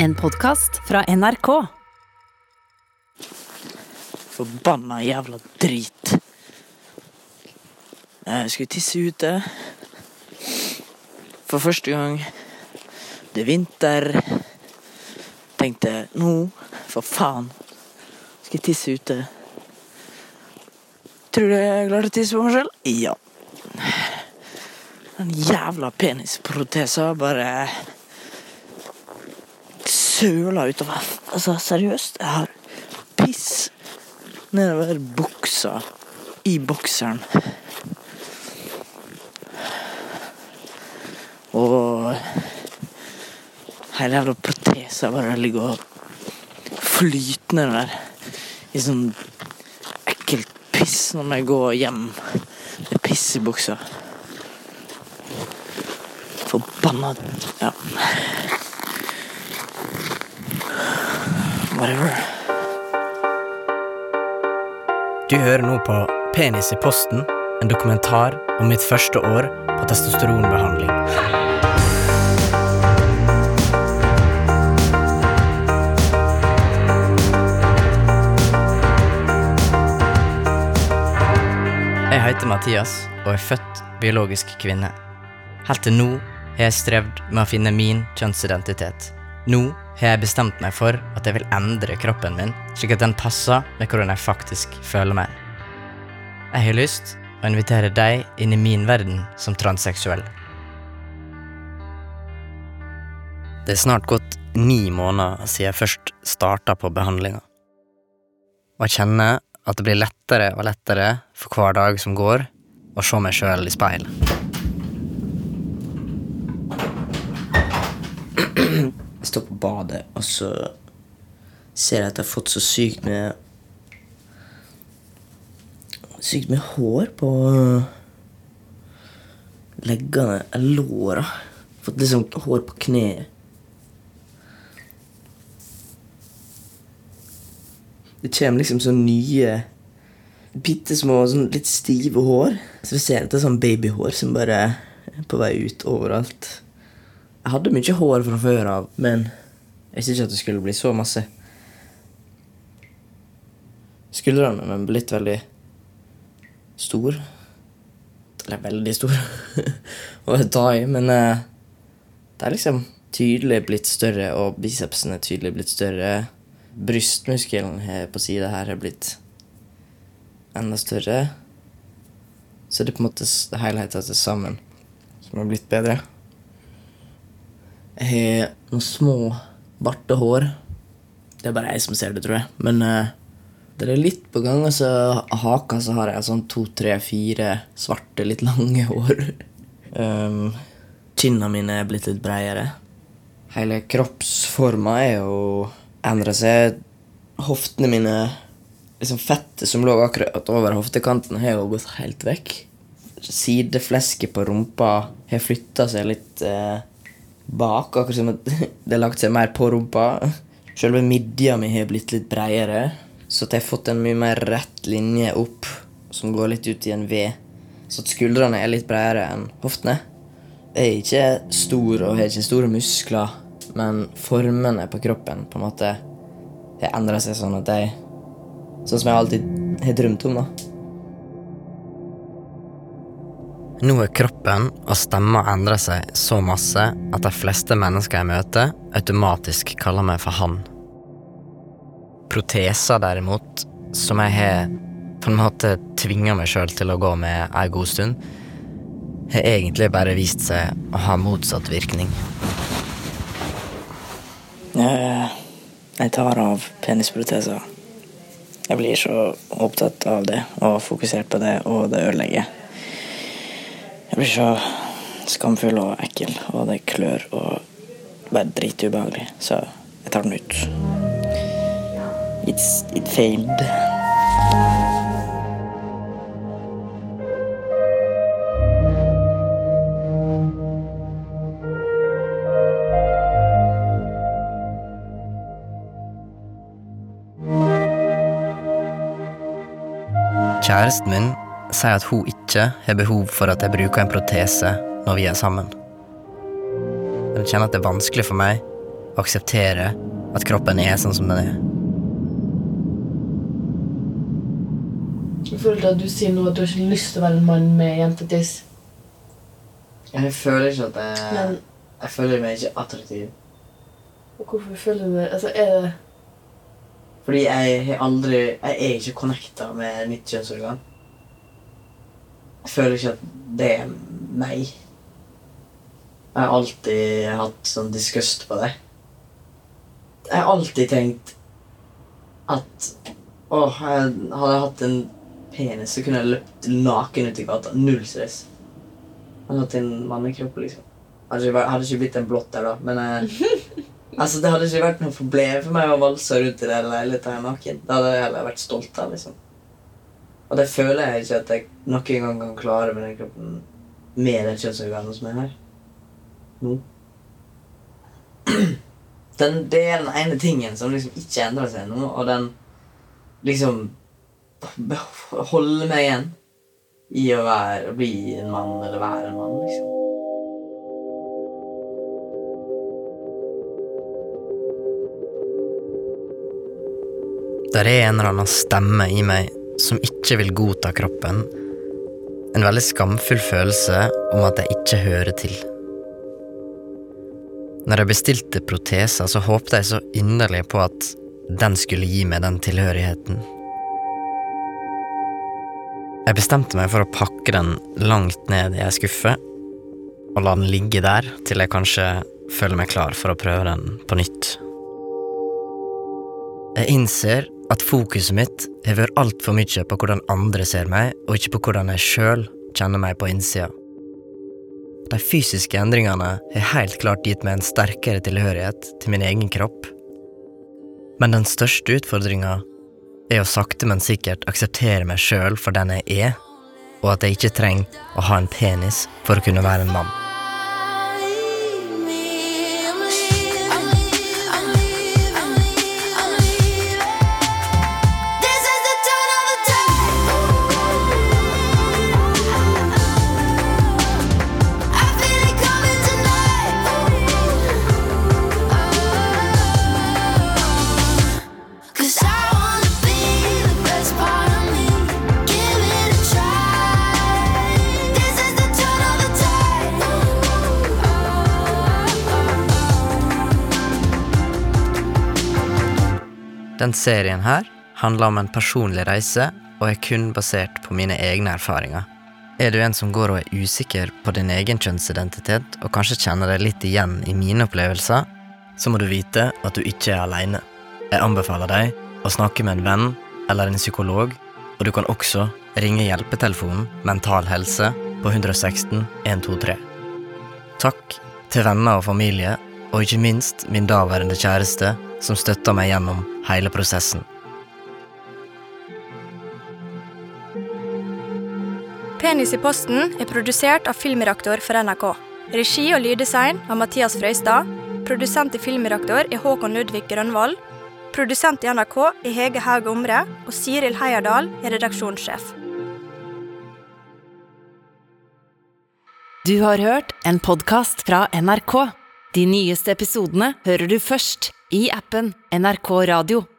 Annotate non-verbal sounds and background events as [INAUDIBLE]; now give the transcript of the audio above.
En podkast fra NRK. Forbanna jævla drit. Jeg skulle tisse ute. For første gang. Det er vinter. Tenkte nå, for faen, skal jeg tisse ute. Tror du jeg klarer å tisse på meg sjøl? Ja. Den jævla penisprotesa bare søla utover. Altså, seriøst, jeg har piss nedover buksa i bokseren. Og hele jævla protesa bare ligger og flyter ned der i sånn ekkelt piss når jeg går hjem med piss i buksa. Forbanna Ja. Whatever. Du hører nå på Penis i posten, en dokumentar om mitt første år på testosteronbehandling. Jeg heter Mathias og er født biologisk kvinne. Helt til nå har jeg strevd med å finne min kjønnsidentitet. Nå har jeg bestemt meg for at jeg vil endre kroppen min, slik at den passer med hvordan jeg faktisk føler meg. Jeg har lyst å invitere deg inn i min verden som transseksuell. Det er snart gått ni måneder siden jeg først starta på behandlinga. Og jeg kjenner at det blir lettere og lettere for hver dag som går, å se meg sjøl i speilet. Jeg står på badet, og så ser jeg at jeg har fått så sykt med Sykt med hår på leggene, eller låra. Fått liksom hår på kneet. Det kommer liksom sånn nye Bitte små, sånn litt stive hår. Så det ser ut som sånn babyhår som bare er på vei ut overalt. Jeg hadde mye hår fra før av, men jeg visste ikke at det skulle bli så masse. Skuldrene mine ble blitt veldig stor. Eller veldig stor å ta i, men uh, det er liksom tydelig blitt større, og bicepsen er tydelig blitt større. Brystmuskelen på sida her er blitt enda større. Så det er på en måte helheten til sammen som har blitt bedre. Jeg har noen små bartehår. Det er bare jeg som ser det, tror jeg. Men uh, det er litt på gang. Og så haka så har jeg sånn to, tre, fire svarte, litt lange hår. Um, [LAUGHS] Kinna mine er blitt litt bredere. Hele kroppsforma er jo endra seg. Hoftene mine liksom Fettet som lå akkurat over hoftekanten, har jo gått helt vekk. Sideflesket på rumpa har flytta seg litt eh, bak, akkurat som at [LAUGHS] det har lagt seg mer på rumpa. Selve midja mi har blitt litt bredere, så at jeg har fått en mye mer rett linje opp, som går litt ut i en V. Så at skuldrene er litt bredere enn hoftene. Jeg er ikke stor og har ikke store muskler, men formene på kroppen på en måte har endra seg sånn at jeg Sånn som jeg alltid har drømt om, da. Nå har kroppen og stemma endra seg så masse at de fleste mennesker jeg møter, automatisk kaller meg for han. Proteser, derimot, som jeg har på en måte tvinga meg sjøl til å gå med ei god stund, har egentlig bare vist seg å ha motsatt virkning. Jeg, jeg tar av penisproteser. Jeg blir så opptatt av det og fokusert på det, og det ødelegger. Blir så skamfull og ekkel, og det klør og bare dritubehagelig. Så jeg tar den ut. It's, it failed. Kjæresten min sier at hun ikke har behov for at jeg bruker en protese når vi er sammen. Men jeg kjenner at det er vanskelig for meg å akseptere at kroppen er sånn som den er. Jeg føler at du sier nå at du har ikke lyst til å være en mann med jentetiss. Jeg føler ikke at jeg Men Jeg føler meg ikke attraktiv. hvorfor føler du det? Altså, er det Fordi jeg har aldri Jeg er ikke connecta med mitt kjønnsorgan. Jeg føler ikke at det er meg. Jeg har alltid hatt sånn disgust på det. Jeg har alltid tenkt at Å, hadde jeg hatt en penis, så kunne jeg løpt naken ut i gata. Null stress. Jeg hadde hatt en mannekropp, liksom. Hadde ikke, vært- hadde ikke blitt en blotter, da, men eh, [LAUGHS] Altså, Det hadde ikke vært noe problem for meg å valse rundt i den leiligheten naken. Det hadde jeg heller vært stolt av. liksom. Og det føler jeg ikke at jeg noen gang kan klare med den kroppen med det kjønnsorganet som er her. Nå. Den, det er den ene tingen som liksom ikke endrer seg nå, og den liksom holder meg igjen i å være, bli en mann eller være en mann, liksom. Der er en eller annen stemme i meg som ikke vil godta kroppen. En veldig skamfull følelse om at jeg ikke hører til. Når jeg bestilte proteser, så håpte jeg så inderlig på at den skulle gi meg den tilhørigheten. Jeg bestemte meg for å pakke den langt ned i ei skuffe, og la den ligge der til jeg kanskje føler meg klar for å prøve den på nytt. Jeg innser at fokuset mitt har vært altfor mye på hvordan andre ser meg, og ikke på hvordan jeg sjøl kjenner meg på innsida. De fysiske endringene har helt klart gitt meg en sterkere tilhørighet til min egen kropp. Men den største utfordringa er å sakte, men sikkert akseptere meg sjøl for den jeg er, og at jeg ikke trenger å ha en penis for å kunne være en mann. Den serien her handler om en personlig reise og er kun basert på mine egne erfaringer. Er du en som går og er usikker på din egen kjønnsidentitet, og kanskje kjenner deg litt igjen i mine opplevelser, så må du vite at du ikke er aleine. Jeg anbefaler deg å snakke med en venn eller en psykolog, og du kan også ringe hjelpetelefonen Mental Helse på 116 123. Takk til venner og familie, og ikke minst min daværende kjæreste, som støtta meg gjennom hele prosessen. Penis i posten er produsert av Filmreaktor for NRK. Regi og lyddesign av Mathias Frøystad. Produsent i Filmreaktor er Håkon Ludvig Grønvoll. Produsent i NRK er Hege Haug Omre, og Siril Heierdal er redaksjonssjef. Du har hørt en podkast fra NRK. De nyeste episodene hører du først i appen NRK Radio.